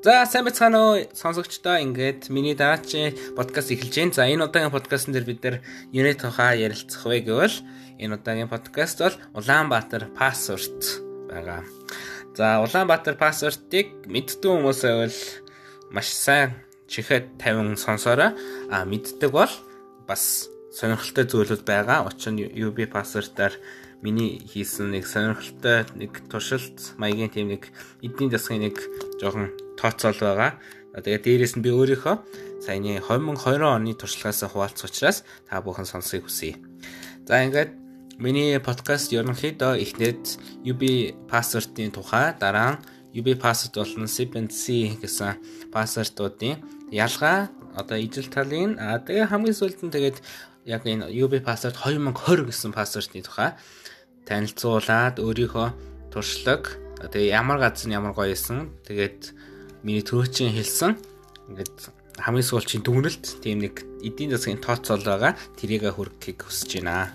За сайн байцгаана уу сонсогчдоо ингээд миний дараагийн подкаст эхэлж байна. За энэ удаагийн подкастн дээр бид нэр юуны тухай ярилцах вэ гэвэл энэ удаагийн подкаст бол Улаанбаатар пассворт байгаа. За Улаанбаатар пассвортыг мэддэг хүмүүсээ бол маш сайн чихэд 50 сонсороо а мэддэг бол бас сонирхолтой зүйлүүд байгаа. Учир нь UB пассвортаар миний хийсэн нэг сонирхолтой нэг туршилт маягийн тийм нэг эдийн засгийн нэг жоохон тооцоол байгаа. Тэгээд дээрээс нь би өөрийнхөө саяны 2020 оны туршлагаас хуваалцах учраас та бүхэн сонсхийг хүсье. За ингээд миний подкаст ерөнхийдөө эхнээд UB password-ийн тухай дараа нь UB password болон SIP&C гэсэн password-уудын ялгаа одоо ижил талын аа тэгээ хамгийн сүүлд нь тэгээд яг энэ UB password 2020 гэсэн password-ийн тухай танилцуулаад өөрийнхөө туршлага. Тэгээ ямар газар нь ямар гоё исэн тэгээд миний төрөөчийн хэлсэн. Ингээд хамгийн сүүлчийн дүгнэлт тийм нэг эдийн засгийн тооцоол байгаа. Тэрийг хүргэхийг хүсэж байна.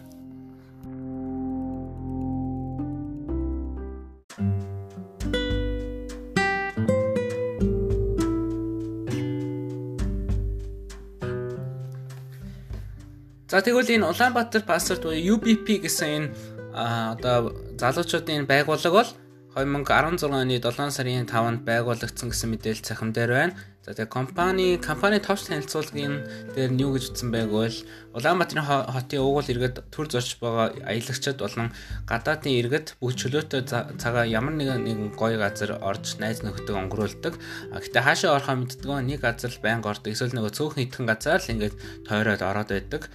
За тэгвэл энэ Улаанбаатар пассворд буюу UBP гэсэн энэ одоо залуучуудын байгууллага бол 2016 оны 7 сарын 5-нд байгуулагдсан гэсэн мэдээлэл цахим дээр байна. За тэгээ компани компани товч танилцуулгын дээр нь юу гэж утсан байг бол Улаанбаатарын хотын уугуул иргэд төр зорч байгаа аялагчид болон гадаадын иргэд бүх чөлөөтэй цагаа ямар нэгэн нэгэн гоё газар орж найз нөхдөд өнгөрүүлдэг. Гэхдээ хаашаа орохоо мэддэггүй нэг газар байнга ордог. Эсвэл нөгөө цөөхөн итгэн газар л ингээд тойроод ороод байдаг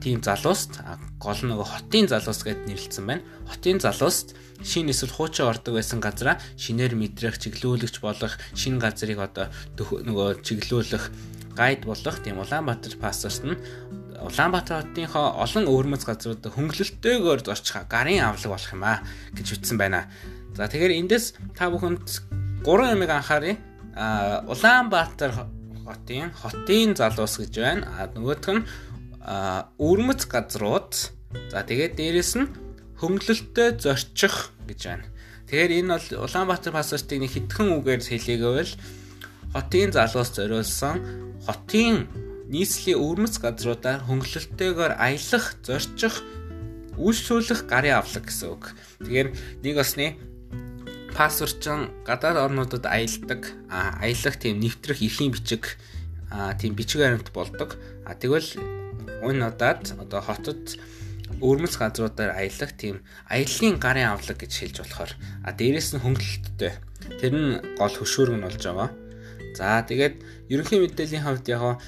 тийм залууст гол нөгөө хотын залуус гэд нэрлэлсэн байна. Хотын залууст шин эсвэл хуучин ордог байсан газараа шинээр мэдрэх, чиглүүлэгч болох, шинэ газрыг одоо нөгөө чиглүүлэх гайд болох тийм Улаанбаатар пассворт нь Улаанбаатар хотынхоо олон өвөрмөц газрууд хөнгөлөлтөйгээр зорчих гарын авлаг болох юм аа гэж ütсэн байна. За тэгэхээр эндээс та бүхэнд гурван ямиг анхаарыг Улаанбаатар хотын хотын залуус гэж байна. А нөгөөх нь өвөрмөц газрууд за тэгээд дээрэс нь хөнгөлөлтөй зорчих гэж байна. Тэгэхээр энэ бол Улаанбаатар пассвортыг нэг хитгэн үгээр хэлээгэвэл хотын залуус зориулсан хотын нийслэлийн өвөрмөц газруудаар хөнгөлөлтөйгээр аялах, зорчих, үйлчлүүлэх гарын авлага гэсэн үг. Тэгэхээр нэг осны пассворчин гадаад орнуудад аялдаг, аялах тийм нэвтрэх эрхийн бичиг тийм бичиг баримт болдог. А тэгвэл унадаад одоо хотод өвөрмөц газруудаар аялах тийм аяллаа гарын авлага гэж хэлж болохоор а дээрэс нь хөнгөлөлттэй. Тэр нь гол хөшөөрөг нь болж байгаа. За тэгээд ерөнхий мэдээллийн хувьд яг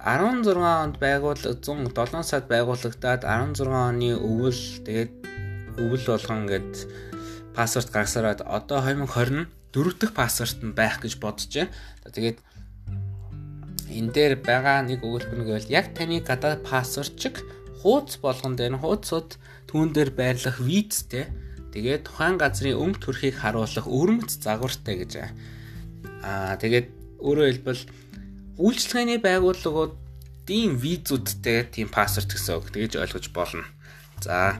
16 онд байгууллага 107 сард байгуулагдаад 16 оны өвөл тэгээд өвөл болгон ингээд пассворт гаргасараад одоо 2020 дөрөв дэх пассворт нь байх гэж бодож байна. Тэгээд энэ дээр байгаа нэг өгүүлбэр нь гэвэл яг таны гадаад пассворд чиг хуудас болгон дээр хуудасууд түүн дээр байрлах визтэй тэгээд тухайн газрын өмг төрхийг харуулах өрмөц загвартай гэж. Аа тэгээд өөрөөр хэлбэл үйлчлэгээний байгууллагуудын визүүдтэй тийм пассворд гэсэн үг тэгж ойлгож болно. За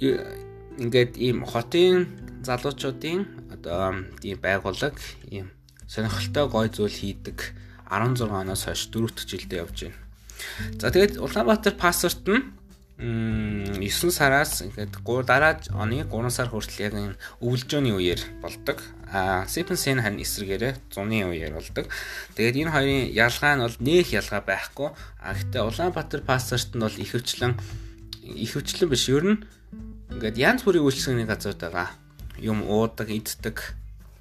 ингээд ийм хотын залуучуудын одоо ийм байгууллага ийм сонирхолтой гой зүйл хийдэг 16 оноос хойш 4 дахь жилдээ явж байна. За тэгээд Улаанбаатар пассворт нь 9 сараас ингээд дараа оны 3 сар хүртэл яг энэ өвлжөөний үеэр болдог. А Сипенсен хан эсрэгээрээ зуны үеэр болдог. Тэгээд энэ хоёрын ялгаа нь бол нээх ялгаа байхгүй. А гэхдээ Улаанбаатар пассворт нь бол ихэвчлэн ихэвчлэн биш ер нь ингээд янз бүрийн үйлчлэгээний газрууд байгаа. Юм уудаг, иддэг,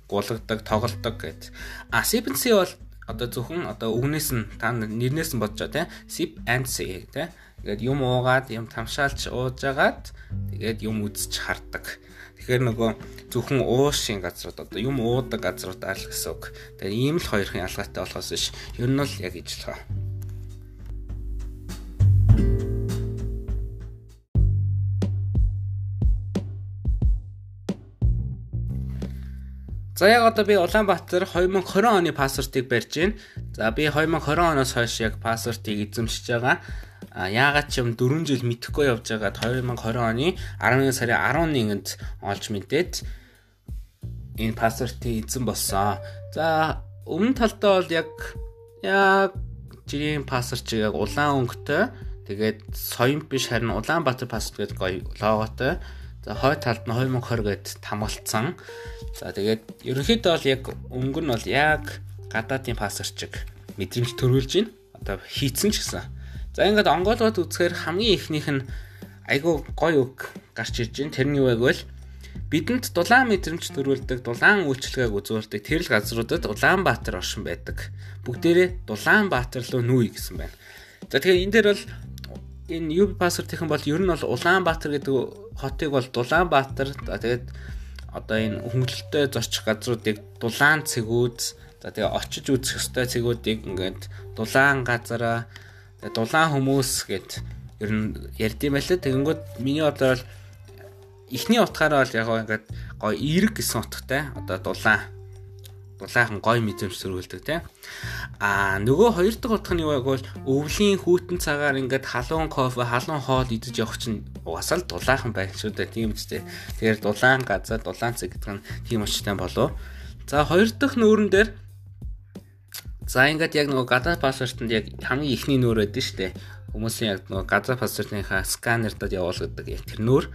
гулгдаг, тоглодог гэд. А Сипенси бол одоо зөвхөн одоо үгнээс нь та нэрнээс нь бодож байгаа тийм sip and say тийм тэгээд юм уугаад юм тамшаалч уужгаад тэгээд юм үзэж хардаг. Тэгэхээр нөгөө зөвхөн уушийн газрууд одоо юм уудаг газруудаа л гэсэн үг. Тэгээд ийм л хоёрын ялгаатай болохоос биш. Ер нь л яг ижлэхэ За яг одоо би Улаанбаатар 2020 оны пассвортыг барьж байна. За би 2020 оноос хойш яг пассвортыг эзэмшиж байгаа. А яагаад ч юм 4 жил мэдхгүй явж байгаад 2020 оны 11 сарын 11-нд олж мэдээд энэ пассвортын эзэн болсон. За өмнө талдаа бол яг яг жирийн пассворт чиг яг улаан өнгөтэй тэгээд соён биш харин Улаанбаатар пассворт гэдэг гоё логотой. За хой талд нь 2020 гэд тамгалцсан. За тэгээд ерөнхийдөө бол яг өнгө нь бол яг гадаадын пассворт чиг мэдрэмж төрүүлж байна. Одоо хийцэн ч гэсэн. За ингээд онгоолгоод үзэхээр хамгийн ихнийх нь айгүй гоё үг гарч ирж байна. Тэр нь юу вэ гэвэл бидэнд дулаан мэдрэмж төрүүлдэг, дулаан үйлчлэгээг үзүүлдэг тэрл газруудад Улаанбаатар оршин байдаг. Бүгдээрээ Дулаанбаатар руу нүүе гэсэн байна. За тэгэхээр энэ дээр бол энэ UB password-ийн бол ер нь бол Улаанбаатар гэдэг хотыг бол Дулаанбаатар тэгээд одоо энэ хөнгөлөлтөй зорчих газруудыг дулаан цэгүүд за тэгээ очиж үзэх ёстой цэгүүдийг ингээд дулаан газараа дулаан хүмүүс гэд ер нь ярьдсан байлаа. Тэгэнгүүт миний бодлоор эхний утгаараа бол яг ингээд гоё эерэг гэсэн утгатай. Одоо дулаан дулаахан гоё мэдрэмж төрүүлдэг тийм а нөгөө хоёр дахь утга нь юу вэ гэвэл өвлийн хүүтэн цагаар ингээд халуун кофе халуун хоол идэж явах чинь угаасаа л дулаахан байх шүү дээ. Тийм үстэй тэгэхээр дулаан газар дулаан цэг гэдэг нь тийм очтой болов. За хоёр дахь нүүрэн дээр За ингээд яг нөгөө гадаад пассвортод яг хамгийн ихний нүүр байдаг шүү дээ. Хүмүүсийн яг нөгөө гадаад пассвортынхаа сканердад явуулдаг яг тэр нүүр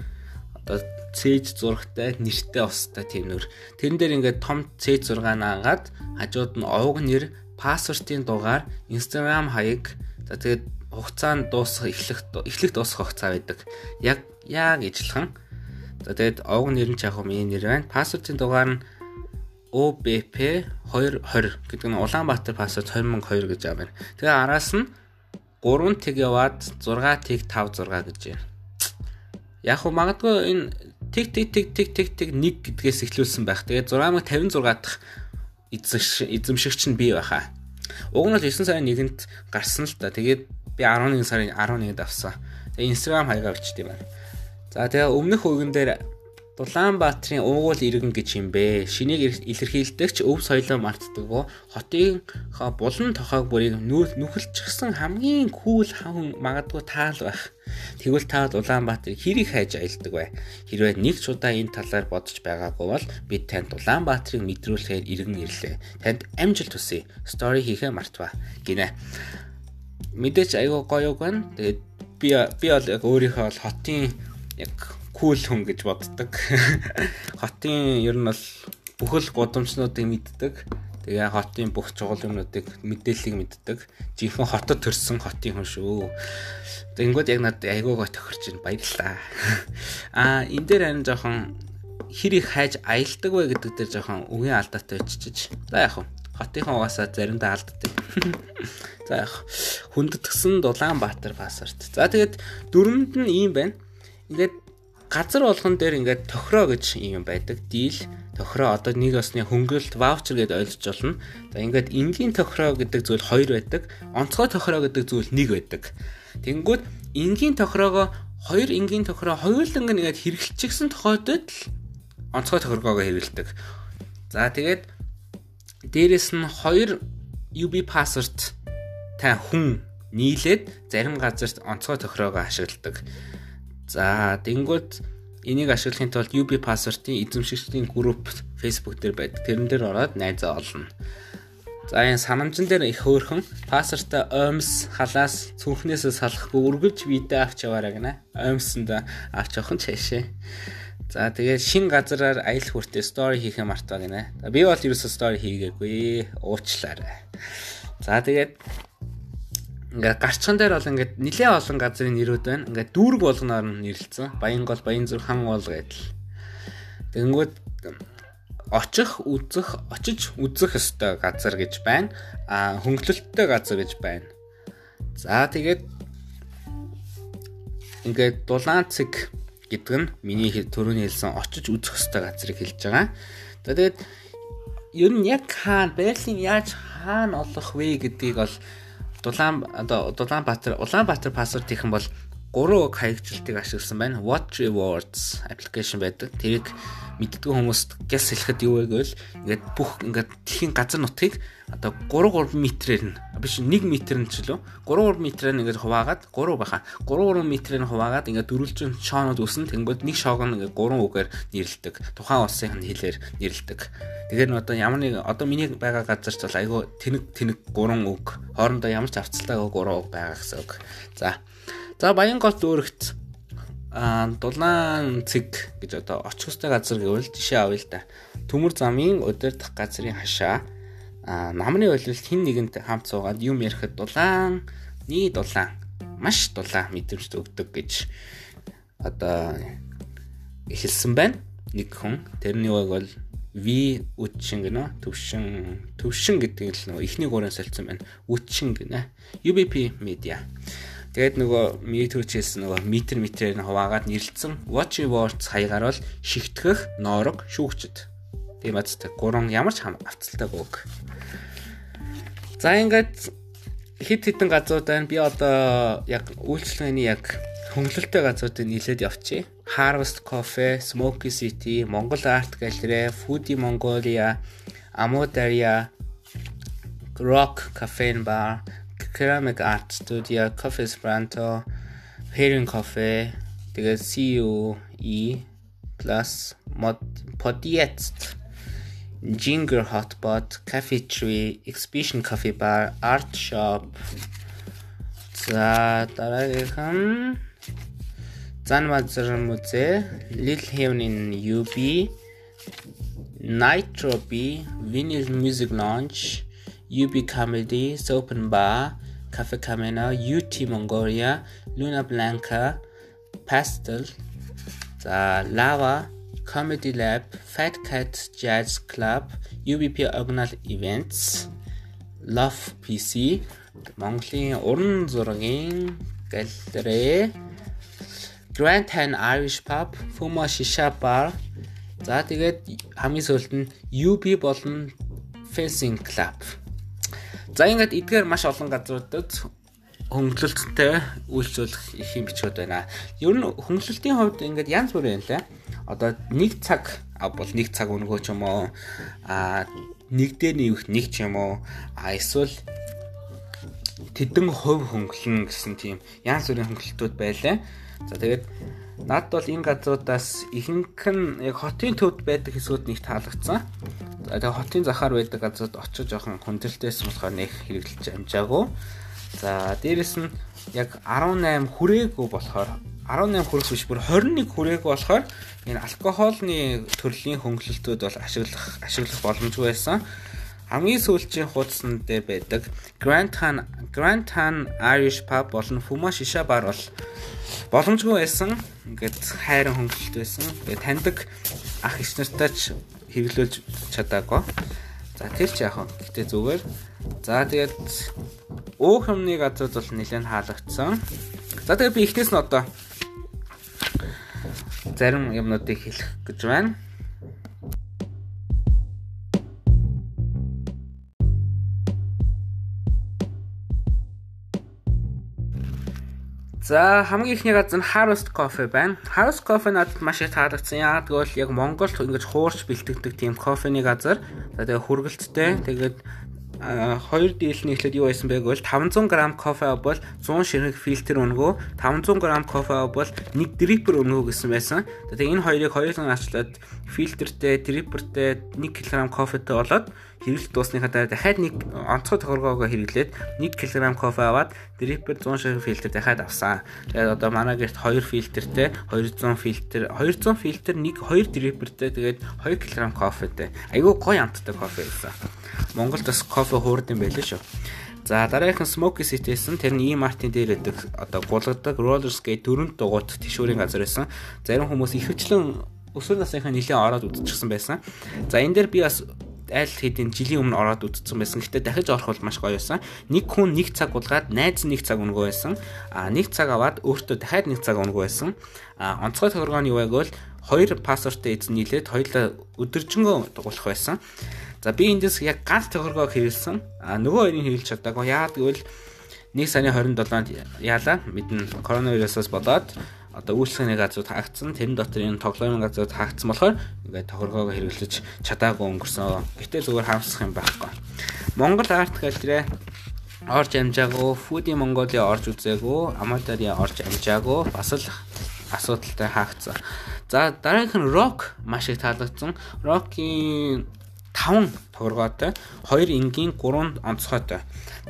одоо C6 зурагтай нэртэй устай тийм нөр. Тэрэн дээр ингээд том C6 наагаад хажууд нь овог нэр, пассвортын дугаар, Instagram хаяг, за тэгээд хугацаанд дуусах эхлэх эхлэх дуусах хугацаа байдаг. Яг яг ижилхэн. За тэгээд овог нэр нь яг миний нэр байна. Пассвортын дугаар нь OBP 220 гэдэг нь Улаанбаатар пассворд 2002 гэж байгаа байна. Тэгээ араас нь 3 тэг яваад 6 тэг 5 6 гэж байна. Яг уу магадгүй энэ тэг тэг тэг тэг тэг тэг 1 гэдгээс эхлүүлсэн байх. Тэгээд 656 дахь эзэмшигч нь бий байхаа. Уг нь бол 9 сарын 1-нд гарсан л та. Тэгээд би 11 сарын 11-нд авсан. Тэгээд Instagram хаягаар юм байна. За тэгээ өмнөх үгэн дээр Дулаанбаатарын уугуул иргэн гэж юм бэ. Шинийг илэрхийлдэг ч өв соёлоо мартдаггүй. Хотын булан тохойг бүрийг нүхэлчихсэн хамгийн кул хавн магадгүй таал байх. Тэгвэл та Улаанбаатарыг хэрийг хайж аялдаг бай. Хэрвээ нэг ч удаа энэ талаар бодож байгаагүй бол бид танд Улаанбаатарыг мэдрүүлэхээр иргэн ирлээ. Танд амжилт хүсье. Стори хийхээ мартва. гинэ. Мэдээч айгүй гоё үг байна. Тэгээд би би бол яг өөрийнхөө хотын яг кул хүн гэж боддог. Хотын ер нь бол бүхэл гудамжнуудыг мэддэг. Тэгээ хотын бүх чухал юмнуудыг мэдээллийг мэддэг. Жинхэнэ хотод төрсэн хотын хүн шүү. Тэнгүүд яг надад айгуугаа тохирч байна. Баярлалаа. Аа энэ дээр харин жоохон хэр их хайж аялдаг вэ гэдэг дээр жоохон үгийн алдаатай очиж. За яг хотынхон угаасаа заримдаа алддаг. За яг хүндэтгсэн Дулаанбаатар пассворт. За тэгээд дөрөнд нь ийм байна. Ингээд газар болгон дээр ингээд тохироо гэж юм байдаг. Дийл тохироо одоо нэг осны хөнгөлөлт ваучер гэдээ ойлгож болно. За ингээд энгийн тохироо гэдэг зүйл хоёр байдаг. Онцгой тохироо гэдэг зүйл нэг байдаг. Тэнгүүд энгийн тохироогоо хоёр энгийн тохироо хоёуланг нэгээд хэрэглэчихсэн тохиолдолд л онцгой тохиргоогоо хэрэгэлдэг. За тэгээд дээрэс нь хоёр UB password та хүн нийлээд зарим газарт онцгой тохироогоо ашигладаг. За тэнгууд энийг ашиглахын тулд UB password-ийн эзэмшигчдийн групп Facebook дээр байдаг. Тэрэн дээр ороод найзаа олно. За энэ санамжин дээр их хөөрхөн пассвортаа оймс халаас цүнхнээсээ салахгүй үргэлж видео авч яваарай гэнэ. Оймсонд авч явах нь цаашаа. За тэгээд шин газараар аялах хүртээ стори хийхээ мартаа гинэ. Би бол ерөөсөө стори хийгээгүй. Уучлаарай. За тэгээд Ингээ гарчхан дээр бол ингээд нэлээ олон газрын нэрүүд байна. Ингээ дүүрэг болгоноор нь нэрлэлсэн. Баянгол, Баянзүр, хан бол гэдэл. Тэгэнгүүт очих, үзэх, очиж үзэх ёстой газар гэж байна. А хөнгөлөлттэй газар гэж байна. За тэгээд ингээд дулаан цэг гэдэг нь миний төрөний хэлсэн очиж үзэх ёстой газрыг хэлж байгаа. Тэгээд ер нь яг хаана Берлин яаж хаана олох вэ гэдгийг бол Дулаан одоо Дулаанбаатар Улаанбаатар пассворд хийх юм бол 3 хаягжилтыг ашигласан байна. Watch Rewards application байдаг. Тэрийг мэддгүй хүмүүст гяс хэлэхэд юу вэ гэвэл ингээд бүх ингээд дэлхийн газар нутгийг одоо 3 3 метрээр нь биш 1 метр нь ч лөө 3 3 метрээр нь ингээд хуваагаад 3 байхаа 3 3 метрээр нь хуваагаад ингээд дөрвөлжин шоонууд үсэн тэнгууд нэг шоог нь ингээд 3 үгээр нэрлдэг тухайн улсын хэлээр нэрлдэг тэгэхээр одоо ямар нэг одоо миний байгаа газар ч бол айгүй тэнэг тэнэг 3 үг. Хоорондоо ямар ч авцалтай 3 үг байгаа гэсэн үг. За. За Баянгол дүүрэгт а дулаан цэг гэж одоо очих хөстэй газар гэвэл жишээ авъя л да. Төмөр замын өдөрдох газрын хашаа а намны ойлголт хин нэгэнтэй хамт суугаад юм ярихад дулаан nii дулаан маш дулаан мэдрэмж өгдөг гэж одоо эхэлсэн байна. Нэг хүн тэрний үг бол V үтшин гэнэ төвшин төвшин гэдэг л нөгөө ихний гурийн солилцсон байна. Үтшин гэнэ. UBP media. Тэгээд нөгөө метрчээс нөгөө метр метрээр нь хуваагаад нэрлэлсэн watch words хаягаар бол шигтгэх ноорог шүүгчд. Тийм азтай гурван ямар ч авцалтайг үг. За ингээд хит хитэн газрууд байна. Би одоо яг үйлчлэгээний яг хөнгөлөлтэй газруудыг нийлээд явчих. Harvest Coffee, Smoky City, Монгол Art Gallery, Foodie Mongolia, Amodaria, Rock Cafe and Bar, Ceramic Art Studio, Coffee Esperanto, Hearing Coffee, тэгээд CUE plus mod Podiet Ginger Hotpot, Cafe Tree, Exhibition Coffee Bar, Art Shop. За дараагийнхан Занбазар музей, Little Heaven in UB, Nitro B, Vinyl Music Lounge, UB Comedy, Open Bar, Cafe Camena, UT Mongolia, Luna Blanca, Pastel, за Lava, Comedy Lab, Fat Cat Jazz Club, UBP Original Events, Love PC, Монголын уран зургийн галерей, Grand Hand Irish Pub, Fuma Shisha Bar. За тэгээд хамгийн сүүлд нь UB болон Fencing Club. За ингээд эдгээр маш олон газруудад хөнгөлөлттэй үйлчлүүлэх их юм бичүүд байна. Ер нь хөнгөлөлтийн хувьд ингээд янз бүр юм лээ. Одоо нэг цаг бол нэг цаг өнгөө ч юм уу а нэг дээр нэвэх нэг ч юм уу а эсвэл тэдэн хувь хөнгөлөн гэсэн тийм янз бүрийн хөнгөлөлтүүд байлаа. За тэгээд над бол энэ газруудаас ихэнх нь яг хотын төвд байдаг хэсгүүд нэг таалагдсан. Тэгээ хотын захаар байдаг газарт очиж жоохон хүндрэлтэйс болохоор нэг хэрэглэж амжаагүй. За дээрэс нь яг 18 хүрээгүй болохоор 18 хүрэх биш бүр 21 хүрээгүй болохоор энэ алкоголны төрлийн хөнгөлөлтүүд бол ашиглах ашиглах боломжгүй байсан. Хамгийн сүүлчийн хуудсанд дээр байдаг Grand Tan Grand Tan Irish Pub болон Fuma Shisha Bar бол боломжгүй байсан. Ингээд хайрын хөнгөлөлт байсан. Тэгээ таньдаг ах ич нартай ч хэрэглүүлж чадаагүй. За тэр ч яах вэ? Гэтэ зүгээр. За тэгээд өөх юмны газар бол нэлээд хаалгацсан. За тэгээд би эхнээс нь одоо зарим юмнуудыг хэлэх гэж байна. За хамгийн ихний газар нь Harvest Coffee байна. Harvest Coffee надад маш их таалагдсан. Яагаад гэвэл яг Монголд ингэж хуурч бэлтгэдэг тийм кофений газар. За тэгээ хүргэлттэй. Тэгээд хоёр дийлний эхлээд юу байсан бэ гэвэл 500 г кофе бол 100 ширхэг фильтр өнгөө 500 г кофе бол 1 дрипер өнгөө гэсэн байсан. Тэгээ энэ хоёрыг хоёулан ачлаад фильтртэй, дрипертэй 1 кг кофетэй болоод хэрэглэлт дуусныхаа дараа дахиад нэг онцгой тохиргоогоо хэрэглээд 1 кг кофе аваад дрипер 100 ширхэг фильтр дахиад авсан. Тэгээд одоо манай гэрт 2 фильтртэй 200 фильтр 200 фильтр нэг 2 дрипертэй тэгээд 2 кг кофетэй. Айгүй гоё амттай кофе байсан. Монголд бас кофе хуурд юм байлээ шүү. За дараагийн Smoky City-сэн тэр нь E-Mart-ийн дээр байдаг одоо гулгадаг roller skate дөрөнд дугуйт тишүүрийн газар байсан. Зарим хүмүүс ихэвчлэн өсвөр насныхаа нэлээд ороод үдчихсэн байсан. За энэ дээр би бас аль хэдийн жилийн өмнө ороод үдцсэн байсан. Гэхдээ дахиж орох бол маш гоё байсан. Нэг хүн нэг цаг булгаад найз нэг цаг өнгөө байсан. А нэг цаг аваад өөртөө дахиад нэг цаг өнгөө байсан. А онцгой тохиргооны юу вэ гэвэл хоёр пассворттой эзэн нийлээд хоёулаа өдөржингөө дугуулах байсан. За би эндээс яг ганц тохиргоо хэрэгэлсэн. А нөгөө хоёрыг хэрэгэлж чадаагүй. Яагаад гэвэл 1 сарын 27-нд яалаа мэднэ коронавирусаас болоод одоо үйлчлэгийн газрууд хаагдсан. Тэрэн дотор энэ тоглоомын газрууд хаагдсан болохоор ингээд тохиргоогоо хэрэглэж чадаагүй өнгөрсөн. Гэтэл зүгээр хаамсах юм байхгүй. Монгол арт галерей орж амжаагүй, Foodie Mongolia орж үзээгүй, Amadari орж амжаагүй, бас л асуудалтай хаагдсан. За дараагийнх нь Rock маш их таалагдсан. Rock-ийн 5 тохиргоотой, 2 энгийн, 3 онцгойтой.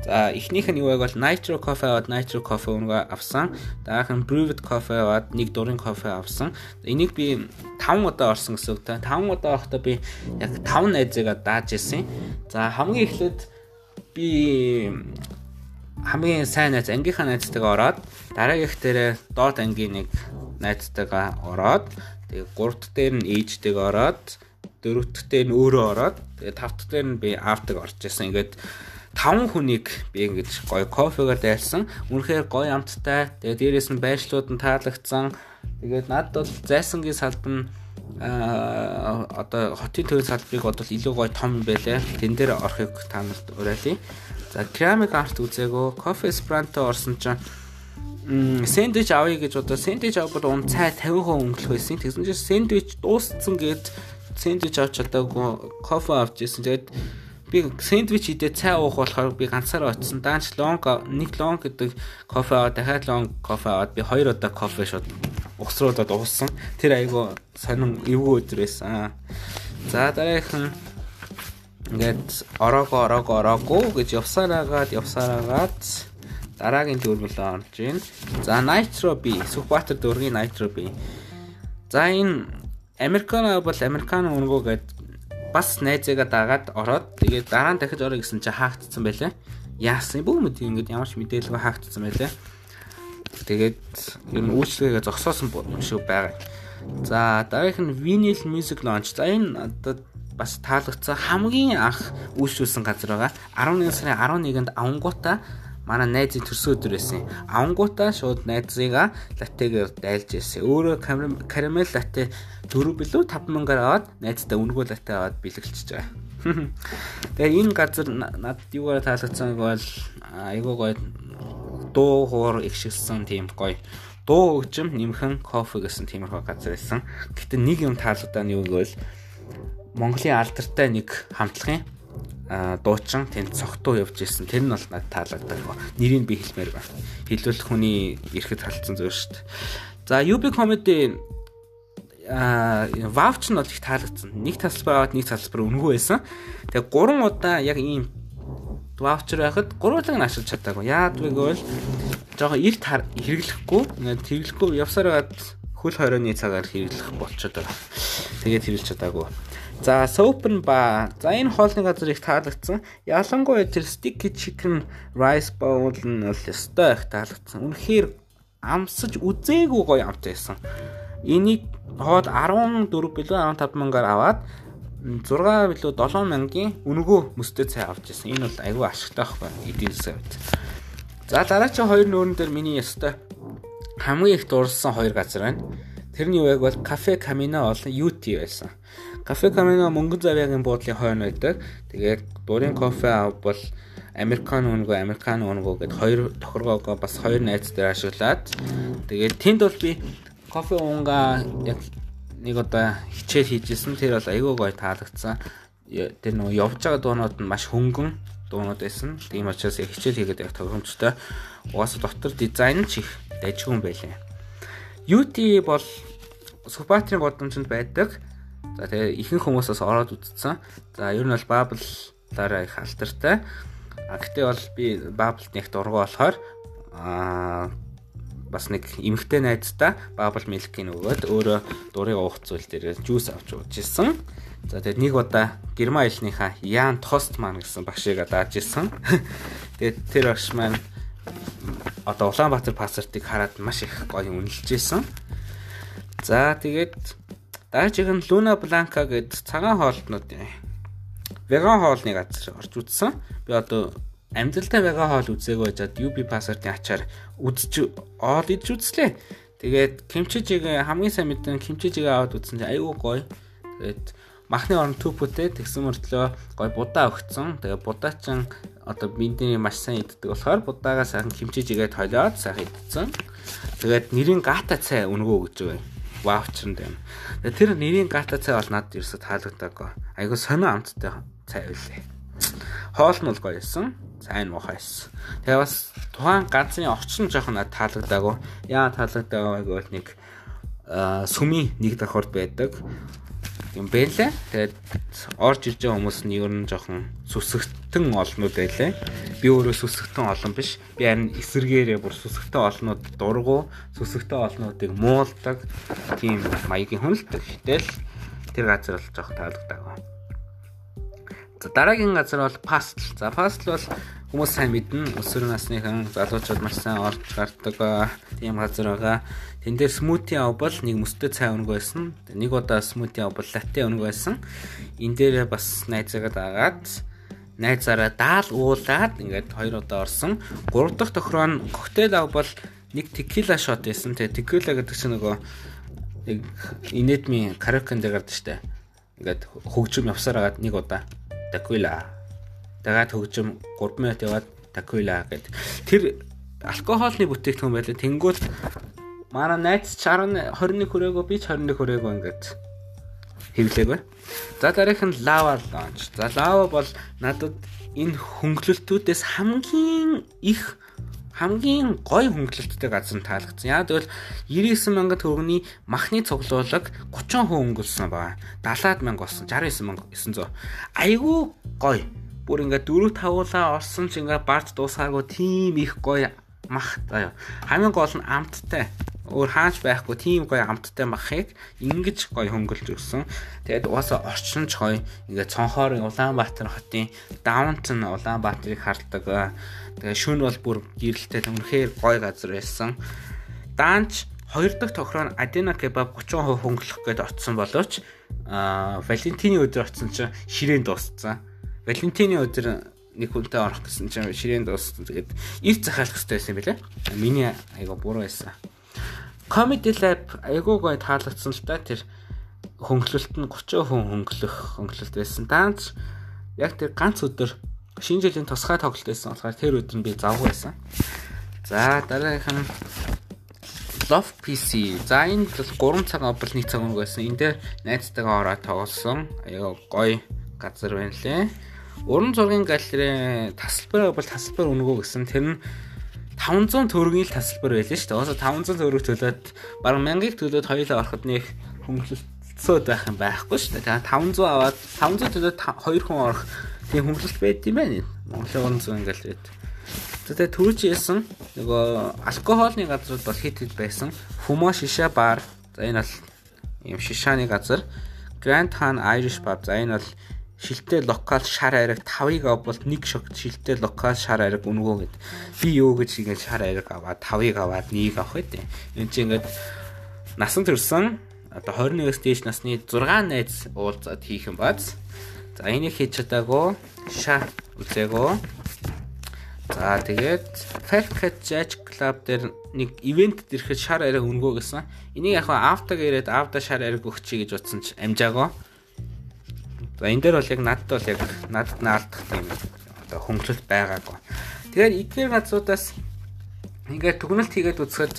За эхнийх нь юу байг бол Nitro Coffee аваад Nitro Coffee өнгө авсан. Дараах нь Brewed Coffee аваад нэг дурын кофе авсан. Энийг би 5 удаа орсон гэсэн үг та. 5 удаа авахдаа би яг 5 найзыгаа дааж ирсэн. За хамгийн эхлээд би хамгийн сайн найз ангийнхаа найзтайгаа ороод дараагийнх дээрээ доод ангийн нэг найзтайгаа ороод тэгээ гуравт дээр нь ээжтэйгээ ороод дөрөвт дээр нь өөрөө ороод тэгээ тавт дээр нь би аавтайг орж исэн. Ингээд таван хүнийг би ингэж гоё кофегаар дайлсан. Үнэхээр гоё амттай. Тэгээ дээрээс нь байршлууд нь таалагдсан. Тэгээд надад бол зайсангийн салбар нь а одоо хотын төвийн салбарыг бодвол илүү гоё том байлаа. Тэн дээр орохыг та нарт уриалъя. За керамик арт үзээгөө, кофе эсперанто орсон чинь сэндвич авъя гэж одоо сэндвич авбал он цай 50% өнгөлөх байсан. Тэгсэн чинь сэндвич дууссан гэд сэндвич авч чадаагүй кофе авч ирсэн. Тэгээд би сэндвич идээ цай уух болохоор би ганцаараа очсон. Даанч лонг нэг лонг гэдэг кофе аваад дахиад лонг кофе аваад би хоёр удаа кофе шууд угсруулад уусан. Тэр айгу сонин эвгүй өдөр байсан. За дараагийн ингээд ороого ороого ороагүй гэж явсараагаад явсараагаад дараагийн дөрвөлөө орж ийн. За Nitro B Сүхбаатар дөргийн Nitro B. За энэ Американо бол Американо өнгөө гэдэг бас найзаагаа дагаад ороод тэгээд дараа нь дахиж орё гэсэн чи хаагдсан байлаа. Яасан бүү мэд ингээд ямар ч мэдээлэлгүй хаагдсан байлаа. Тэгээд ер нь үйлчлэгээ зогсоосон шүү байгаа. За дараагийнх нь vinyl music launch. За энэ одоо бас таалагдсан хамгийн анх үйлчлүүлсэн газар байгаа. 11 сарын 11-нд авангуута манай найзын төрсөн өдөр байсан. Авангуудаа шууд найзыгаа латтегээр дайлж ирсэн. Өөрөө карамел латте 4 билүү 5000-аар аваад найзтай өнгөө латте аваад бэлгэлчихэж байгаа. Тэгээ энэ газар надад юугаар таалагдсан бол айгуу гоё дуу хоор ихшилсэн тийм гоё дуу хөгжим нэмхэн кофе гэсэн тиймэрхүү газар байсан. Гэтэ нэг юм таалагдаа нь юу гэвэл Монголын алдартай нэг хамтлагын дуучин тэнд цогтуу явж исэн. Тэр нь бол надад таалагддаг. Нэрийг би хэлмээр байна. Хэлвэл хүний ирэхэд халдсан зүйл шүү дээ. За UB comedy а ваучер нь бол их таалагдсан. Нэг тасалбар аваад нэг тасалбар өнгөө байсан. Тэгээ 3 удаа яг ийм ваучер байхад гурван нь ашиглаж чадаагүй. Яадвэг бол жоохон эрт хэрэглэхгүй. Ингээд хэрэглэхгүй явсаар гад хөл хорионы цагаар хэрэглэх болчиход байгаа. Тэгээд хэрэглэж чадаагүй. За Sopen ба. За энэ хоолны газар их таалагдсан. Ялангуяа тэр sticky chicken rice bowl нь л өстой их таалагдсан. Үнэхээр амсаж үзээгүй гоё амт байсан. Энийг хоол 14 билүү 15 мянгаар аваад 6 билүү 7 мянгийн өнгөө мөстэй цай авч ирсэн. Энэ бол айгүй ашигтай байхгүй эдийн засгийн хувьд. За дараачийн хоёр нүүрэн дээр миний ёстой хамгийн их дурлсан хоёр газар байна. Тэрний үг бол кафе Camino болон UT байсан. Кафе Camino мөнгөн завьяагийн буудлын хойно байдаг. Тэгээд дурын кофе авбал Американо өнгөө Американо өнгөө гэд хоёр тохиргоогоо бас хоёр найз дээр ашиглаад тэгээд тэнд бол би кофе уунгаа яг нэг одоо хичээл хийжсэн. Тэр бол айгүй гоё таалагдсан. Тэр нөгөө явж байгаа дуунууд нь маш хөнгөн дуунууд байсан. Тийм учраас яг хичээл хийгээд яг тохиромжтой. Угаасаа дотор дизайн ч их дайжгүй юм байлаа. UT бол Сүбатрийн годомжинд байдаг. За тэгээ ихэнх хүмүүсээс ороод үзсэн. За ер нь бол Bubble-аараа их алдартай. А гэтээ бол би Bubble-т нэг дургу болохоор аа бас нэг эмгтэй найзтай Bubble Milk-ийг өгөөд өөрөө дурыг уух зүйл дээр жуус авч ууж ирсэн. За тэгээд нэг удаа Герман хэлнийхаа Ян Тостман гэсэн багшийг дааж ирсэн. Тэгээд тэр багш маань одоо Улаанбаатар пассартыг хараад маш их гоё үнэлж ирсэн. За тэгээд Даажиг нь Luna Blanca гэд цагаан хоолтнууд веган хоолны газар орж үзсэн. Би одоо амьдралдаа веган хоол үзээг байжгаад UB Password-ийн ачаар үзэж оол идж үзлээ. Тэгээд кимчижиг хамгийн сайн мэдэн кимчижиг аваад үзсэн чинь айгүй гоё. Тэгээд махны орон төпөтэй тэгсэн мөртлөө гой будаа өгцөн. Тэгээ будаачин одоо биндний маш сайн иддэг болохоор будаагаа сайхан химчиж игээд хойлоод сайхан идсэн. Тэгээд нэрийн гата цай өнгөө өгч байгаа. Ваучер нь. Тэгээ тэр нэрийн гата цай бол надад ерөөсө таалагдаагүй. Айгу сонио амттай цай байлээ. Хоол нь бол гоё байсан. Сайн муухай байсан. Тэгээ бас тухайн ганцны орчин жоохон надад таалагдаагүй. Яа таалагдаагүй гэвэл нэг сүмийн нэг давхард байдаг юм бэлээ. Тэгээд орж ирж байгаа хүмүүс нь ер нь жоохон сүсгтэн олнууд байлээ. Би өөрөө сүсгтэн олон биш. Би харин эсэргээрээ бүр сүсгтэн олнууд дургу, сүсгтэн олнуудыг муулдаг тийм маягийн хүн л гэтэл тэр газар бол жоох таалагдаагүй. За дараагийн газар бол пастл. За пастл бол хүмүүс сайн мэднэ. Өсвөр насныхан залуучууд маш сайн орж гардаг тийм газар байгаа. Тэн дээр смути авбал нэг мөстэй цай өнгө байсан. Нэг удаа смути авбал латте өнгө байсан. Энд дээр бас найзаагаа дагаад найзаараа даал уулаад ингээд хоёр удаа орсон. Гурав дахь тохироо нь коктейл авбал нэг текила шот байсан. Тэгээ текила гэдэг чинь нөгөө нэг инэтми каракан дээр гардаг штэ. Ингээд хөгжим явсаар агаад нэг удаа текила. Дагаад хөгжим 3 минут яваад текила гэд. Тэр алкогоолны бүтээгдэхүүн байлаа. Тэнгүүт Манай найз 60 21 хүрээгүй би ч 21 хүрээгүй ингээд хэвлээг бай. За дараах нь лава лаунч. За лава бол надад энэ хөнгөлөлтүүдээс хамгийн их хамгийн гой хөнгөлөлттэй газар нь таалагдсан. Яа тэгвэл 99 мянга төгрөгийн махны цуглуулга 30 хүн өнгөлсөн байна. 70 мянга болсон. 69900. Айгүй гой. Бүр ингээд 4 5уулаа орсон ч ингээд барт дуусаагүй тийм их гой мах заяа. Хамгийн гол нь амттай өөр хаач байхгүй тийм гоё амттай махыг ингэж гоё хөнгөлж өгсөн. Тэгээд угаасаа орчинч гоё ингээд цонхоор Улаанбаатар хотын даунтон Улаанбаатарыг хардаг. Тэгээд шүн бол бүр гэрэлтэй үнэхээр гоё газар байсан. Даанч хоёр дахь тохироо нь Адена кебаб 30% хөнгөлөх гээд очсон боловч Валентины өдөр очсон чинь ширээн дууссан. Валентины өдөр нэг хүнтэй орох гэсэн чинь ширээн дууссан. Тэгээд эрт захиалах хэрэгтэй байсан билэ. Миний айгаа буруу байсан. Comedy Lab айгуу гоё таалагдсан л та тэр хөнгөлөлт нь 30 хүн хөнгөлөх хөнгөлөлт байсан. Даанч яг тэр ганц өдөр шинэ жилийн тусгай тоглолт байсан болохоор тэр өдөр нь би завгүй байсан. За дараагийнх нь Love PC. За энэ бол 3 цаг авбал 1 цаг өнгө байсан. Энд дээр найзтайгаа ороод тоглосон. Аяа гоё газар байна лээ. Уран зургийн галерей тасалбар бол тасалбар өнгөө гэсэн. Тэр нь 500 төгрөгийн л тасалбар байлаа шүү дээ. Оосо 500 төгрөг төлөөд бараг 1000-ыг төлөөд хоёулаа ороход нэг хөнгөлөлтсөд байх юм байхгүй шүү дээ. 500 аваад 500 төлөөд 2 хүн орох тийм хөнгөлөлт байд юм байна. Монголын 300 ингээл байд. Тэгээ түрүүч яасан нөгөө алкогоолны газрууд бол хит хит байсан. Fumo Shisha Bar. За энэ бол юм шишааны газар. Grand Han Irish Pub. За энэ бол шилтэй локал шар айраг 5-ыг авбал нэг шогт шилтэй локал шар айраг өнгөө гэд. Би юу гэж ингэж шар айраг аваад 5-ыг аваад 1-ийг авах гэдэг. Энд чинь ингэж насан турсан одоо 21-с дээш насны 6 найз уулзаад хийх юм бац. За энийг хийж чадаагүй ша үзээгөө. За тэгээд Cat Jazz Club дээр нэг ивент ирэхэд шар арай өнгөө гэсэн. Энийг яг хаа автаг ирээд авда шар арай өгчий гэж утсан ч амжаагаа. За энэ дээр бол яг надад бол яг надад наалдах тийм одоо хөнгөлөлт байгаагүй. Тэгэхээр эдгээр газруудаас ингээд түгнэлт хийгээд үзэхэд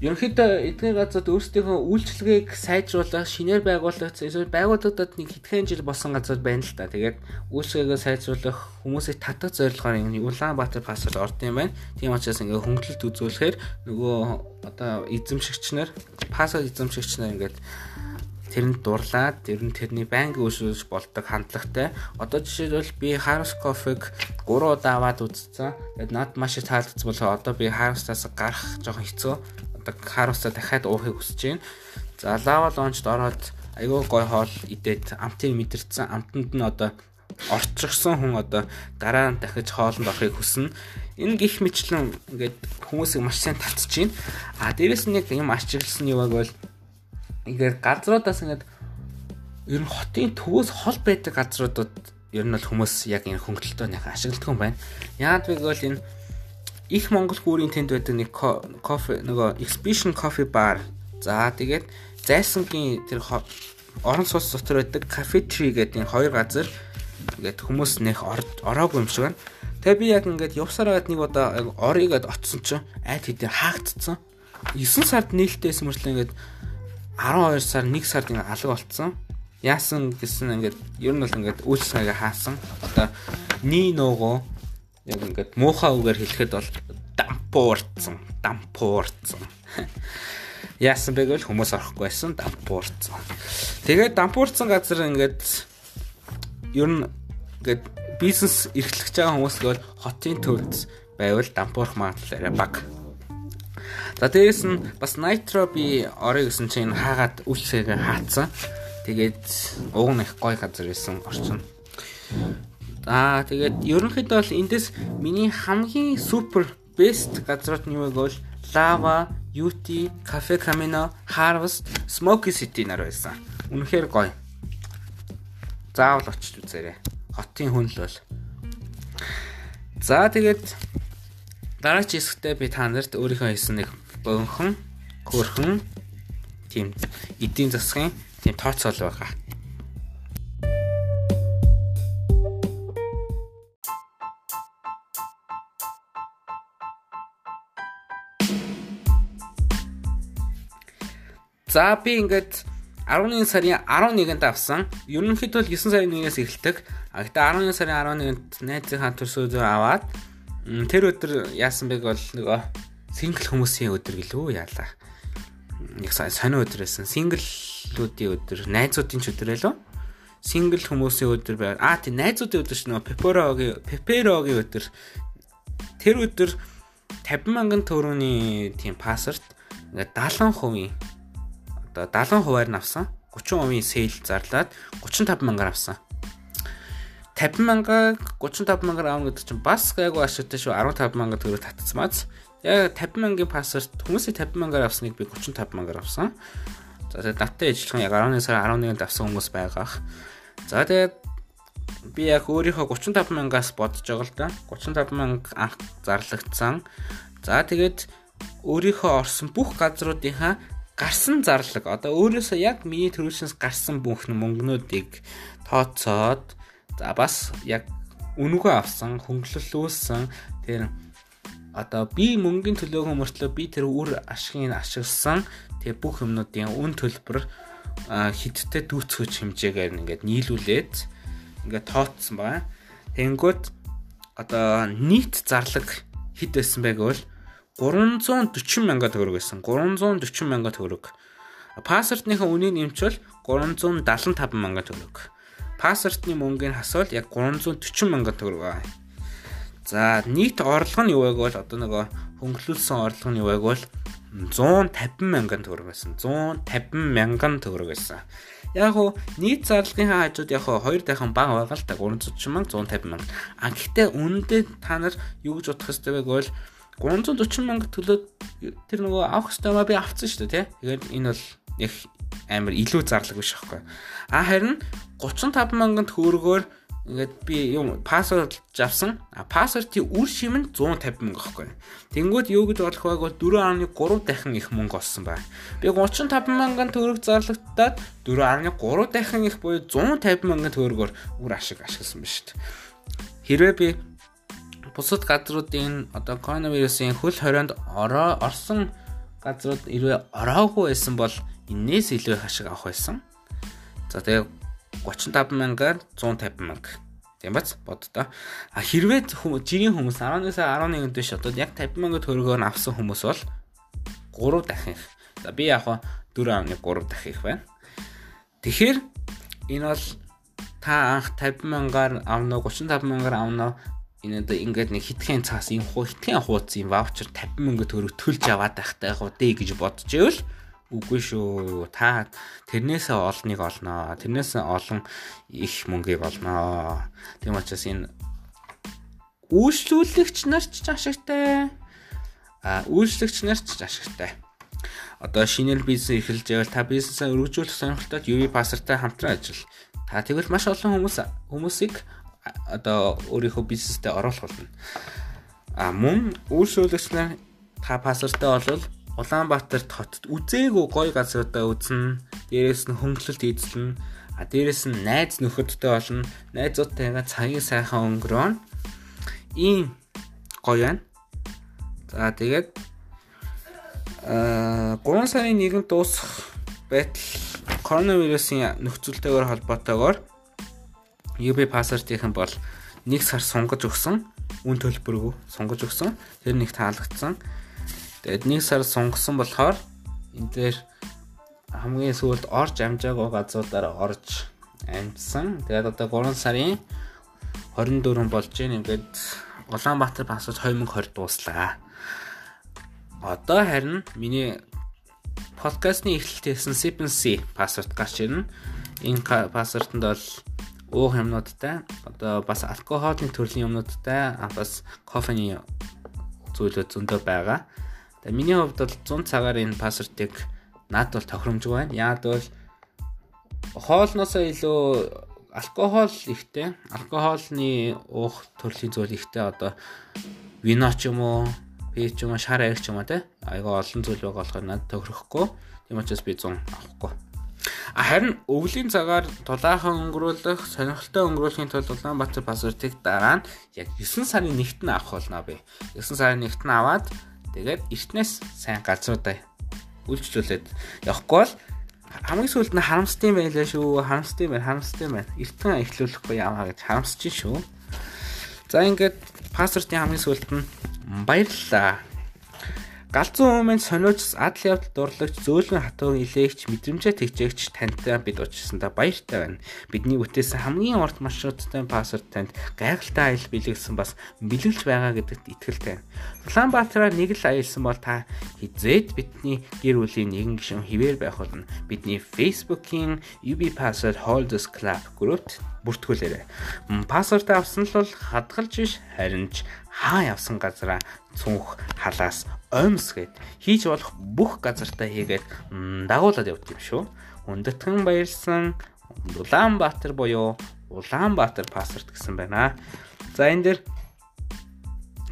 ерөнхийдөө эдгээр газрууд өөрсдийнхөө үйлчлэгийг сайжруулах, шинээр байгуулах, эсвэл байгууллагад нэг хэдхэн жил болсон газар байна л та. Тэгээд үйлчлэгээ сайжруулах, хүмүүсийг татах зорилгоор энэ Улаанбаатар пассворд орд юм байна. Тийм учраас ингээд хөнгөлөлт үзүүлэхээр нөгөө одоо эзэмшигч нар, пассворд эзэмшигч нар ингээд тэрэнд дурлаад ер нь тэрний байнгын өшөөж болдог хандлагатай. Одоо жишээлбэл би Harvest Coffee-г 3 удаа аваад үзсэн. Тэгээд над маш их таалагдсан болохоор одоо би Harvest-аас гарах жоохон хэцүү. Одоо Harvest-а дахиад уухыг хүсэж байна. За Lava Lounge-д ороод айгүй гой хоол идээд амтыг мэдэрсэн. Амтанд нь одоо орчихсон хүн одоо дараа нь дахиж хоолнд орохыг хүснэ. Энэ гих мэтлэн ингээд хүмүүсийг маш сайн татчихээн. А дээрэс нь яг юм ашигласан юу байг бол ингээд газруудаас ингээд ер нь хотын төвөөс хол байдаг газруудад ер нь бол хүмүүс яг энэ хөнгөлөлтөөнийхөө ашигладаг юм байна. Яагаад вэ гэвэл энэ их Монгол гүүрийн тэнд байдаг нэг кофе нөгөө Expedition Coffee Bar. За тэгээд зайсангийн тэр орон сууц дотор байдаг Cafe Tree гэдэг энэ хоёр газар ингээд хүмүүс нэх ороогүй юм шиг байна. Тэгээ би яг ингээд явсараад нэг удаа орыгээд очсон чинь айд хэдээр хаагдцсан. 9 сард нээлттэйсэн мөртлөө ингээд 12 сар 1 сард ингээд алга болцсон. Яасан гэсэн ингээд ер нь бол ингээд үйлчлэгээ хаасан. Одоо Ниного яг ингээд муухай үгээр хэлэхэд бол дампуурцсан, дампуурцсан. Яасан бэ гэвэл хүмүүс орохгүй байсан дампуурцсан. Тэгээд дампуурцсан газар ингээд ер нь ингээд бизнес эрхлэж байгаа хүмүүс гэвэл хотын төвд байвал дампуурах магадлал арай бага. За дээрэс нь бас Nitro би орой гэсэн чинь хаагаад үйлчлэгээ хаацсан. Тэгээд уг нь их гоё газар байсан орчин. Аа тэгээд ерөнхийдөө бол эндээс миний хамгийн супер best газрууд нь юу вэ гэвэл Lava, UT, Cafe Camino, Harvest, Smoky City нар байсан. Үнэхээр гоё. Заавал очиж үзээрэй. Хотын хүн л бол. За тэгээд дараач хэсэгтээ би та нарт өөрийнхөө хийсэн нэг бөөнхөн хөрхөн тийм эдийн засгийн тийм тооцоол байгаа. За би ингээд 11 сарын 11-нд авсан. Ерөнхийдөө 9 сарын 1-ээс эхэлдэг. А гэтээ 11 сарын 11-нд найзынхаа төрсөдөө аваад тэр өдөр яасан бэ бол нөгөө сингл хүмүүсийн өдөр гэлөө яалаа. Нэг сонио өдөр байсан. Синглүүдийн өдөр, найзуудын ч өдөр байлоо. Сингл хүмүүсийн өдөр байв. Аа тий найзуудын өдөр шүү. Пеперогийн Пеперогийн өдөр. Тэр өдөр 50 мянган төгрөгийн тийм пассворт ингээд 70% одоо 70 хувиар нь авсан. 30% сейл зарлаад 35 мянгаар авсан. 50 мянга 35 мянгаар аавна гэдэг чинь бас гайгүй ашигтай шүү 15 мянга төгрөг татцмаац. Яг 50 мянган пассворт хүмүүсийн 50 мянгаар авсныг би 35 мянгаар авсан. За тэгээд даттай ажиллах яг 11 сарын 11-нд авсан хүмүүс байгаа. За тэгээд би яг өөрийнхөө 35 мянгаас бодож байгаа л да. 35 мянга анх зарлагдсан. За тэгээд өөрийнхөө орсон бүх газруудынхаа гарсан зарлаг одоо өөрөөсөө яг миний төрөлшнс гарсан бүх мөнгнүүдийг тооцоод за бас яг үнэгүй авсан хөнгөлөлүүлсэн тэр одоо би мөнгөний төлөөгөө мөртлөө би тэр үр ашигыг ашигласан тэгээ бүх юмнуудын үн төлбөр хидтэй дүүцгэж хэмжээгээр ингээд нийлүүлээд ингээд тооцсон байгаа. Тэнгүүт одоо нийт зарлаг хэд байсан бэ гэвэл 340 мянга төгрөг байсан. 340 мянга төгрөг. Пассвортныхаа үнийг нэмчвэл 375 мянга төгрөг. Пассвортны мөнгөний хасвал яг 340 мянга төгрөг байна. За нийт орлого нь юу байг бол одоо нөгөө хөнгөлүүлсэн орлого нь юу байг бол 150 мянган төгрөг байсан. 150 мянган төгрөг байсан. Яг уу нийт зарлагынхаа хажууд яг хоёр дахин бага байгаа л та 340 мянга 150 мянга. А гэхдээ үнэндээ та нар юу гэж бодох ёстой вэ гэвэл 340 мянга төлөөд тэр нөгөө авах ёстой маа би авцсан шүү дээ тий. Тэгээд энэ бол их амар илүү зарлаг биш аахгүй. А харин 35 мянган төгрөгөөр ингээд би юм пассворд авсан. А пассвортын үр шим нь 150 мянга байхгүй. Тэнгүүд юу гэж болох байг бол 4.3 дахин их мөнгө олсон байна. Би 35 мянган төгрөг зарлагдаад 4.3 дахин их буюу 150 мянган төгрөгөөр үр ашиг ашигласан байна шүү дээ. Хэрвээ би бусад газруудын одоо коронавирусын хөл хорионд ороо орсон газрууд хэрвээ ороогүй байсан бол энээс илүү их ашиг авах байсан. За тэгээ 35 мянгаар 150 мянга. Тийм бац боддоо. А хэрвээ жирийн хүмүүс 11-аас 11-нд биш одоо яг 50 мянга төгрөгөөр авсан хүмүүс бол 3 дахин. За би яг 4.3 дахин их байна. Тэгэхээр энэ бол та анх 50 мянгаар авна 35 мянгаар авна энэ одоо ингээд нэг хитгэн цаас юм хуу хитгэн хууц юм ваучер 50 мянга төгрөг төлж аваад байхтай яг дээ гэж бодож ивэл Үгүй шүү. Та тэрнээсээ олныг олноо. Тэрнээсээ олон их мөнгийг олноо. Тийм учраас энэ үйлчлүүлэгч нар ч ашигтай. А үйлчлэгч нар ч ашигтай. Одоо шинээр бизнес эрхэлж байвал та бизнесээ өргөжүүлэх сонирхолтой UV пассартай хамтран ажил. Та тэгвэл маш олон хүмүүс хүмүүсийг одоо өөрийнхөө бизнестэй оруулах болно. А мөн үйлчлүүлэгч нар та пассартай болвол Улаанбаатарт хотод үзээгүй гоё газруудаа үзнэ. Дээрээс нь хөнгөлөлт эзлэн, а дээрээс нь найз нөхөдтэй болно. Найзуудтайгаа цагийг сайхан өнгөрөөн. Ийм гоё байна. За тэгээд аа 3 сарын 1-нд дуусах байтал коронавирусын нөхцөлтэйгээр холбоотойгоор UB пассвортынхан бол 1 сар сунгаж өгсөн үн төлбөргүй сунгаж өгсөн. Тэр нэг таалагдсан. Тэгээд 1 сар сунгасан болохоор энэ дээр хамгийн сүүлд орж амжаагүй газруудаар орж амжсан. Тэгээд одоо 3 сарын 24 болж байна. Ингээд Улаанбаатар пассворд 2020 дууслаа. Одоо харин миний подкастны эхлэлтээс нь CPC пассворд гарч ирнэ. Энэ пассвортод бол уух юмнуудтай одоо бас алкогольны төрлийн юмнуудтай бас кофений зүйлүүд зөндөө байгаа. Тэгээ миний хувьд бол 100 цагаар энэ пассвортыг наад бол тохиромжгүй байна. Яг бол хоолноосоо илүү алкогол ихтэй, алкогольны уух төрлийн зүйл ихтэй одоо вино ч юм уу, пи ч юм уу, шар ариг ч юм уу те. Айгаа олон зүйл байгаа болохоор надад тохирохгүй. Тийм учраас би 100 авахгүй. Харин өвлийн цагаар дулаахан өнгөрүүлэх, сонирхолтой өнгөрүүлэхийн тулд Улаанбаатар пассвортыг дараа нь яг 9 сарын 1-нд нь авах болно би. 9 сарын 1-нд нь аваад Тэгээд эртнээс сайн газруудаа үйлчлүүлээд явахгүй бол хамгийн сүүлд нь харамсдсан байлаа шүү. Харамсдсан байна, харамсдсан байна. Эртхэн эхлүүлэхгүй яваа гэж харамсаж шүү. За ингээд пассвортын хамгийн сүүлд нь баярлалаа. Галзуу өмнө сониуч адал явдал дурлагч зөөлөн хатуу илээгч мэдрэмжээ тэгжээгч тантай бид уулзсандаа баяртай байна. Бидний бүтээсэн хамгийн урт маршруттай пассворд танд гайхалтай аялал бэлгэлсэн бас бэлгэлж байгаа гэдэгт итгэлтэй. Улаанбаатараар нэг л аялсан бол та хизээд бидний гэр бүлийн нэгэн гишүүн хിവэр байх болно. Бидний Facebook-ийн UB Password Holders Club группт бүртгүүлээрэй. Пассворд авсан л бол хадгалж биш харин ч хаа явсан газараа цүнх халаас оймс гэд хийж болох бүх газартаа хийгээд дагуулад явд юм шүү. Хүндэтгэн баярлсан Улаанбаатар буюу Улаанбаатар пассворд гэсэн байна. За энэ дэр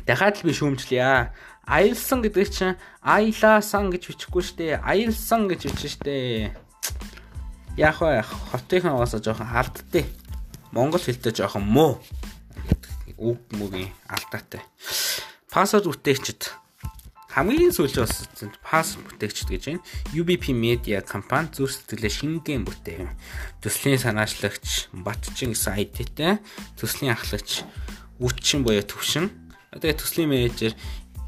дахиад л би шүүмжлэе. Аялсан гэдэг чинь аялаасан гэж бичихгүй штэ. Аялсан гэж бичих штэ. Яг хаа хотынхан угаасаа жоохон алдтыг. Монгол хэлтэй жоохон муу. Үг мөгийн алдаатай. Пассворд үтээчд хамгийн сүүлч бас пасс бүтээгчд гэж байна. UBP Media компани зүр сэтгэлээ шингэн бүтээв. Төслийн санаачлагч Батчин гэсэн ID-тэй төслийн ахлагч Үчин буюу төвшин. Тэгээ төслийн менежер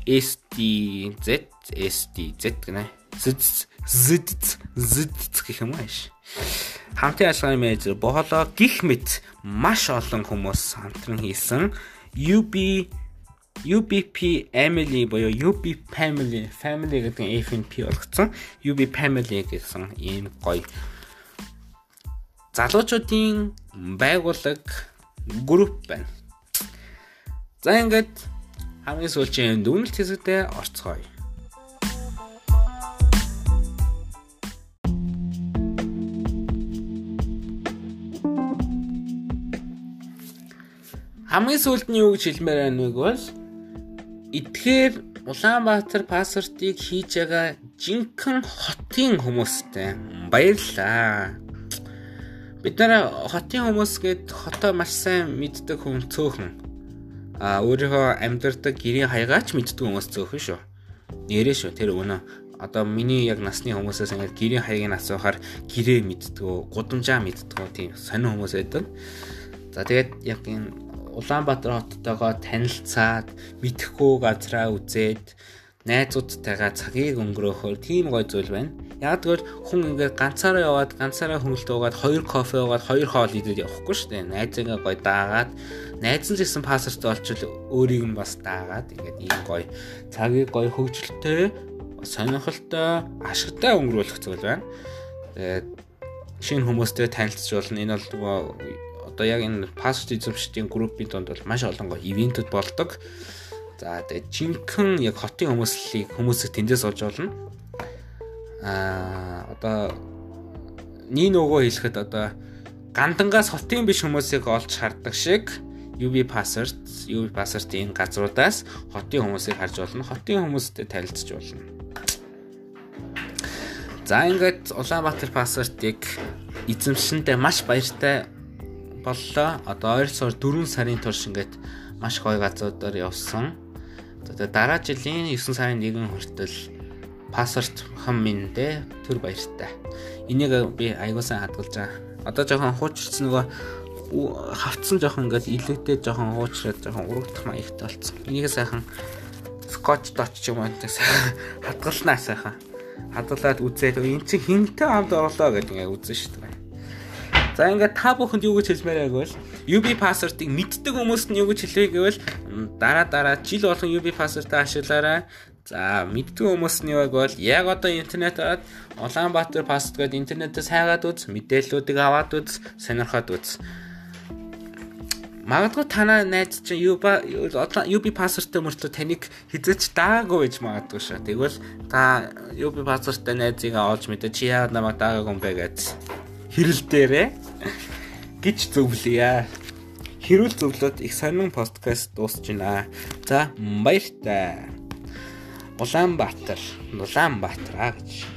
SDZ SDZ гэнэ. ZZ ZZ гэх юм ааш. Хамтын ажиллагааны менежер Бооло гих мэт маш олон хүмүүс хамтран хийсэн UB UBP Family буюу UB Family Family гэдэг нь FNP болгоцсон. UB Family гэсэн ийм гоё залуучуудын байгууллага групп байна. За ингээд хамгийн сүүлийн дүнэлт хэсэгтээ орцгоё. Хамгийн сүүлд нь юу гэж хэлмээр байна вэ гэвэл Эдгээр Улаанбаатар пассвортыг хийж байгаа жинхэнэ хотын хүмүүстэй баярлалаа. Бид нар хотын хүмүүс гээд хотоо маш сайн мэддэг хүн цөөхөн. А өөрийнхөө амьдардаг гэрийн хаягаач мэддэг хүмүүс цөөхөн шүү. Нэрээ шүү тэр өнөө одоо миний яг насны хүмүүсээс ингээд гэрийн хаягийг асуухаар гэрээ мэддэг, гудамжаа мэддэг тийм сонир хүмүүс байдаг. За тэгээд яг энэ Улаанбаатар хоттойгоо танилцаад мэдхгүй газраа үзээд найзуудтайгаа цагийг өнгөрөөхөөр тийм гоё зүйл байна. Яг тэгвэл хүн ингээд ганцаараа яваад ганцаараа хөнгөлт уугаад хоёр кофе уугаад хоёр хоол идээд явахгүй шүү дээ. Найзыгаа гоё даагаад найз нь гэсэн пассворт олчвол өөрийг нь бас даагаад ингээд ийм гоё цагийг гоё хөгжилтэй сонирхолтой ашигтай өнгөрүүлэх зүйл байна. Тэгээд шинэ хүмүүстэй танилцуулна. Энэ бол одоо яг энэ пассворд эзэмшдгийн группийн донд бол маш олон гоо ивентэд болдог. За тэгээд жинхэнэ яг хотын хүмүүсийг хүмүүсийг тэндээс олж олно. Аа одоо нэг нөгөө хэлэхэд одоо гандангаас хотын биш хүмүүсийг олж хардаг шиг UV password, UV password-ийн газруудаас хотын хүмүүсийг харж болно. Хотын хүмүүстэй танилцж болно. За ингээд Улаанбаатар пассвортыг эзэмшиндээ маш баяртай боллоо. Одоо 2 сар 4 сарын турш ингээд маш гоё газруудаар явсан. Одоо дараа жилийн 9 сарын 1 хүртэл пассворт хам миндээ төр баяртай. Энийг би аягуулсан хадгалж байгаа. Одоо жоохон хуучирсан нөгөө хавцсан жоохон ингээд илүүтэй жоохон хуучраад жоохон урагдах маягтай болсон. Энийг сайхан скотч дот ч юм уу сайхан хадгалнаа сайхан хадгалаад үзээд эн чинь хинтээ хамт орлоо гэдэг ингээ үзэн шүү дээ. За ингээд та бүхэнд юу гэж хэлмээр байг бол UB password-ыг мэддэг хүмүүст нь юу гэж хэлвэ гэвэл дараа дараа жил болгон UB password-аа ашиглаарай. За мэддэг хүмүүс нь яг бол яг одоо интернетээр Улаанбаатар пассворд гэдэг интернетээс хайгаад үз, мэдээллүүдийг аваад үз, сонирхоод үз. Магадгүй танаа найз чинь UB password-тэй мөртлөө таныг хизээч даагүй байж магадгүй шүү. Тэгвэл та UB password-тэй найзыг олж мэдээ чи яа намайг даагагүй юм бэ гэж хэрэл дээрээ гэж зөвлөе. Хэрүүл зөвлөд их сонин подкаст дуусч байна. За баяртай. Улаанбаатар, Улаанбаатар аа гэж.